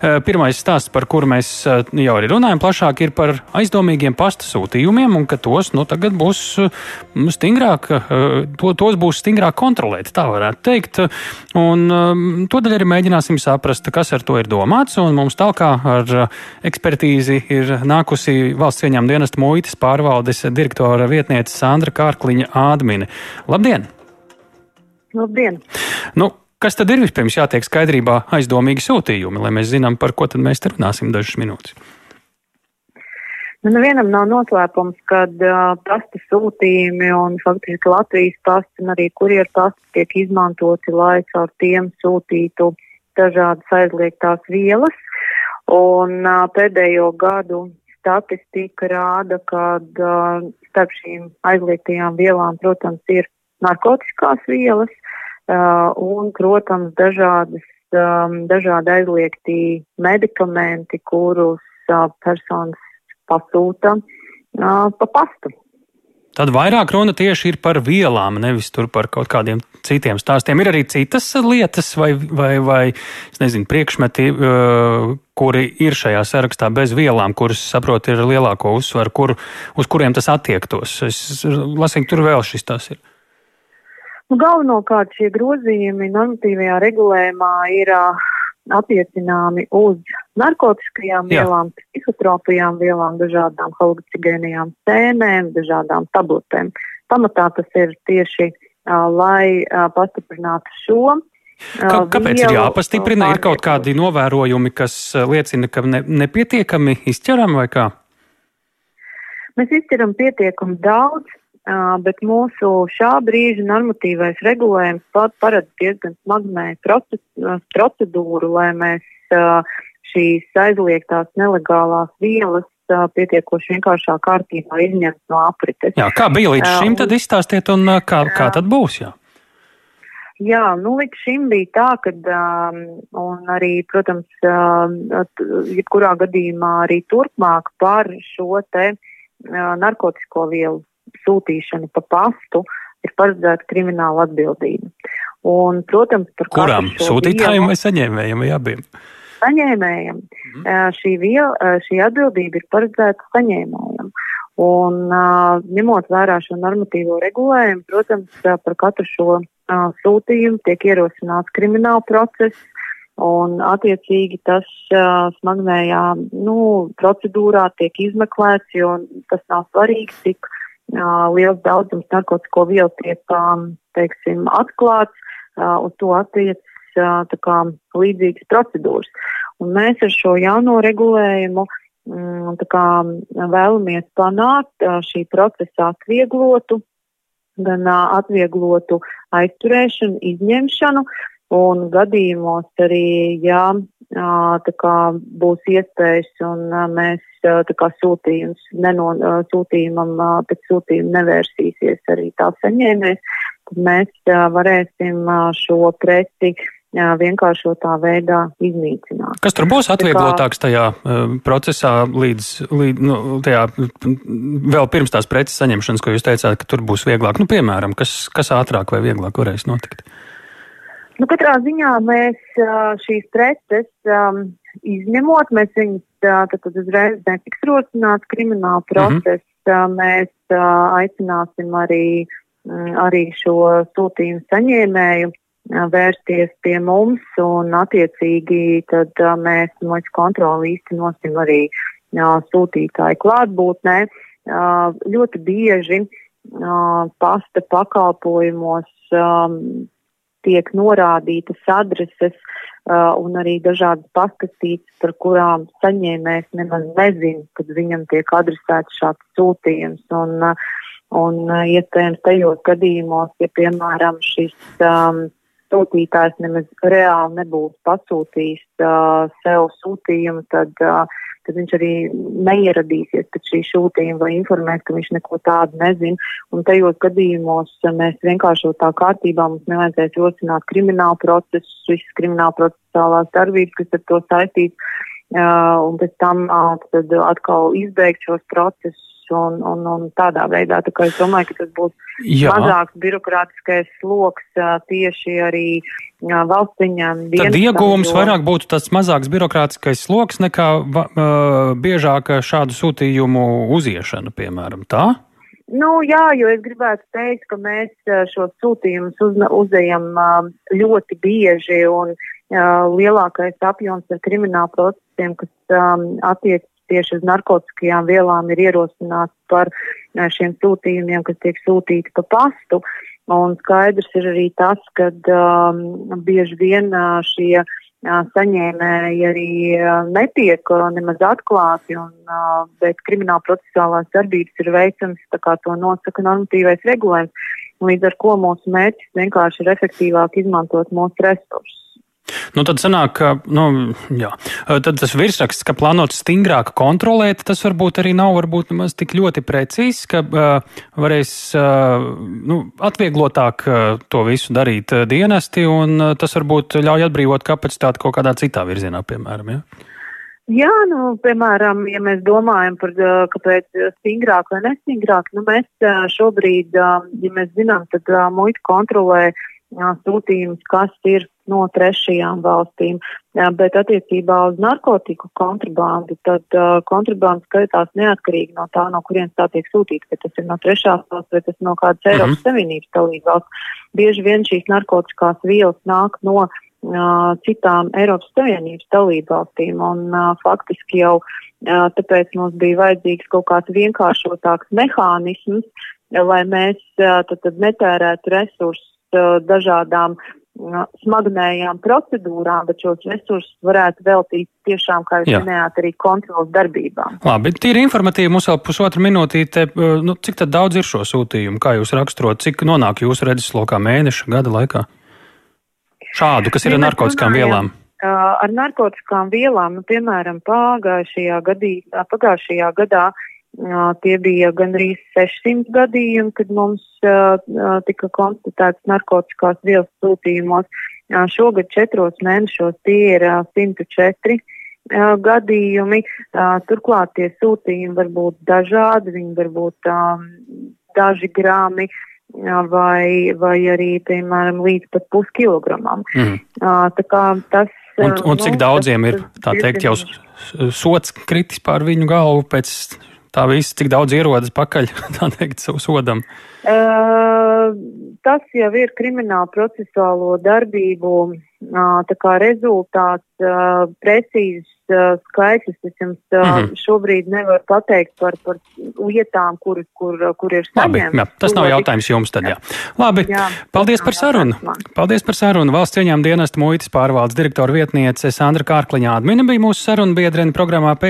Pirmais stāsts, par kuru mēs jau arī runājam plašāk, ir par aizdomīgiem pasta sūtījumiem, un ka tos nu, tagad būs stingrāk, to, tos būs stingrāk kontrolēt, tā varētu teikt. Un tādēļ arī mēģināsim saprast, kas ar to ir domāts, un mums tālāk ar ekspertīzi ir nākusi valsts ieņēmuma dienesta muitas pārvaldes direktora vietniece Sandra Kārkliņa Ādmine. Labdien! Labdien! Nu, Kas tad ir vispirms jātiek skaidrībā aizdomīgi sūtījumi, lai mēs zinām, par ko tad mēs te runāsim dažas minūtes? Nu, nevienam nav noslēpums, ka uh, pasta sūtījumi un faktiski Latvijas pasta un arī kurjeru pasta tiek izmantoti, lai caur tiem sūtītu dažādas aizliegtās vielas. Un uh, pēdējo gadu statistika rāda, ka uh, starp šīm aizliegtajām vielām, protams, ir narkotiskās vielas, Uh, un, protams, dažādas, um, dažādi aizliegtī medikamenti, kurus uh, personas pasūta uh, pa pastu. Tad vairāk runa tieši ir par vielām, nevis par kaut kādiem citiem stāstiem. Ir arī citas lietas vai, vai, vai nezinu, priekšmeti, uh, kuri ir šajā sarakstā bez vielām, kuras, saprotu, ir lielāko uzsvaru, kur, uz kuriem tas attiektos. Es lasīju, tur vēl šis tas ir. Nu, galvenokārt šie grozījumi normatīvajā regulējumā ir uh, attiecināmi uz narkotiskajām Jā. vielām, psihotropijām vielām, dažādām halucinogēnijām sēnēm, dažādām tabletēm. Pamatā tas ir tieši, uh, lai uh, pastiprinātu šo. Kā, kāpēc ir jāpastiprina? Ir kaut kādi novērojumi, kas liecina, ka ne, nepietiekami izķeram vai kā? Mēs izķeram pietiekami daudz, bet mūsu šā brīža normatīvais regulējums pat paredz diezgan smagnēju procedūru, lai mēs šīs aizliegtās nelegālās vielas pietiekoši vienkāršā kārtībā izņemt no aprites. Jā, kā bija līdz šim, tad izstāstiet, un kā, kā tad būs? Jā? Jā, nu līdz šim bija tā, ka, um, un arī, protams, um, jebkurā gadījumā arī turpmāk par šo te uh, narkotisko vielu sūtīšanu pa pastu ir paredzēta krimināla atbildība. Un, protams, par kurām sūtītājiem vai saņēmējiem vai abiem? Saņēmējiem. Mm. Šī, viel, šī atbildība ir paredzēta saņēmējiem. Un, ņemot vērā šo normatīvo regulējumu, protams, par katru šo sūtījumu tiek ierosināts krimināla process, un attiecīgi tas uh, smagnējā nu, procedūrā tiek izmeklēts, jo tas nav svarīgi, cik liels daudzums narkotiku vielu tiek, teiksim, atklāts, uz to attiecas kā, līdzīgas procedūras. Un mēs ar šo jauno regulējumu mm, kā, vēlamies panākt šī procesa atvieglotu, gan atvieglotu aizturēšanu, izņemšanu, un gadījumos arī, ja kā būs iespējas un mēs kā sūtījums neno, sūtījumam pēc sūtījuma nevērsīsies arī tā saņēmēs, tad mēs varēsim šo preci vienkāršotā veidā iznīcināt. Kas tur būs atvieglotāks tajā uh, procesā līdz, līdz nu, tajā, vēl pirms tās preces saņemšanas, ko jūs teicāt, ka tur būs vieglāk? Nu, piemēram, kas, kas ātrāk vai vieglāk varēs notikt? Nu, katrā ziņā mēs šīs preces um, izņemot, mēs viņus tad, tad uzreiz netiks rosināts krimināla process. Mm -hmm. Mēs aicināsim arī, arī šo sūtījumu saņēmēju vērsties pie mums un attiecīgi tad mēs mūsu kontroli īstenosim arī sūtītāju klātbūtnē. Ļoti bieži pasta pakalpojumos tiek norādītas adreses uh, un arī dažādas paskatītas, par kurām saņēmējs nemaz nezina, kad viņam tiek adresēts šāds sūtījums. Un, uh, un uh, iespējams tajos gadījumos, ja piemēram šis um, sūtītājs nemaz reāli nebūs pasūtījis uh, sev sūtījumu, tad uh, tad viņš arī neieradīsies pēc šī sūtījuma vai informēs, ka viņš neko tādu nezina. Un tajos gadījumos mēs vienkārši tā kārtībā mums nevajadzēs rosināt kriminālu procesu, visas krimināla procesuālās darbības, kas ar to saistīts, uh, un pēc tam uh, atkal izbeigt šos procesus un, un, un tādā veidā. Tā kā es domāju, ka tas būs Jā. mazāks birokrātiskais sloks tieši arī valsts ieņēmuma. Tad ieguvums vairāk būtu tas mazāks birokrātiskais sloks nekā uh, biežāka šādu sūtījumu uziešana, piemēram, tā? Nu, jā, jo es gribētu teikt, ka mēs šos sūtījumus uz, uzdejam ļoti bieži un lielākais apjoms ar kriminālu procesiem, kas um, attiecas tieši uz narkotikajām vielām, ir ierosināts par šiem sūtījumiem, kas tiek sūtīti pa pastu. Un skaidrs ir arī tas, ka um, bieži vien uh, šie uh, saņēmēji arī netiek nemaz atklāti, un, bet krimināla procesuālās darbības ir veicams, tā kā to nosaka normatīvais regulējums, līdz ar ko mūsu mērķis vienkārši ir efektīvāk izmantot mūsu resursus. Nu, tad sanāk, ka nu, jā. tad tas virsraksts, ka plānots stingrāk kontrolēt, tas varbūt arī nav varbūt nemaz tik ļoti precīzs, ka uh, varēs uh, nu, atvieglotāk uh, to visu darīt uh, dienesti, un uh, tas varbūt ļauj atbrīvot kapacitāti kaut kādā citā virzienā, piemēram. Ja? Jā, nu, piemēram, ja mēs domājam par, kāpēc stingrāk vai nestingrāk, nu, mēs šobrīd, ja mēs zinām, tad muita kontrolē sūtījumus, kas ir no trešajām valstīm. Bet attiecībā uz narkotiku kontrabandu, tad uh, kontrabanda skaitās neatkarīgi no tā, no kurienes tā tiek sūtīta, vai tas ir no trešās valsts, vai tas no kādas mm -hmm. Eiropas Savienības dalība valsts. Bieži vien šīs narkotikās vielas nāk no uh, citām Eiropas Savienības dalību valstīm, un uh, faktiski jau uh, tāpēc mums bija vajadzīgs kaut kāds vienkāršotāks mehānisms, lai mēs tad, tad netērētu resursus dažādām smagnējām procedūrām, bet šos resursus varētu veltīt tiešām, kā jūs minējāt, arī kontrolas darbībām. Labi, tīri informatīvi mums vēl pusotra minūtīte. Nu, cik tad daudz ir šo sūtījumu? Kā jūs raksturot, cik nonāk jūsu redzeslokā mēneša, gada laikā? Šādu, kas ir ar narkotikām vielām? Ar narkotikām vielām, nu, piemēram, pagājušajā, gadī, pagājušajā gadā Tie bija gandrīz 600 gadījumi, kad mums tika konstatēts narkotikās vielas sūtījumos. Šogad četros mēnešos tie ir 104 gadījumi. Turklāt tie sūtījumi var būt dažādi, viņi var būt daži grāmi vai, vai arī, piemēram, līdz pat puskilogramam. Mm. Tā kā tas. Un, un cik nu, daudziem ir, tā teikt, jau sots kritis pār viņu galvu pēc tā viss, cik daudz ierodas pakaļ, tā teikt, sodam? Uh, tas jau ir krimināla procesuālo darbību uh, rezultāts, uh, precīzs skaitļus es jums mm -hmm. šobrīd nevaru pateikt par, par lietām, kur, kur, kur ir saņemts. Labi, jā, tas nav jautājums jums tad, jā. Labi, jā, paldies par sarunu. Paldies par sarunu. Valsts cieņām dienesta muitas pārvaldes direktora vietniece Sandra Kārkliņā. Admina bija mūsu saruna biedrene programmā pēc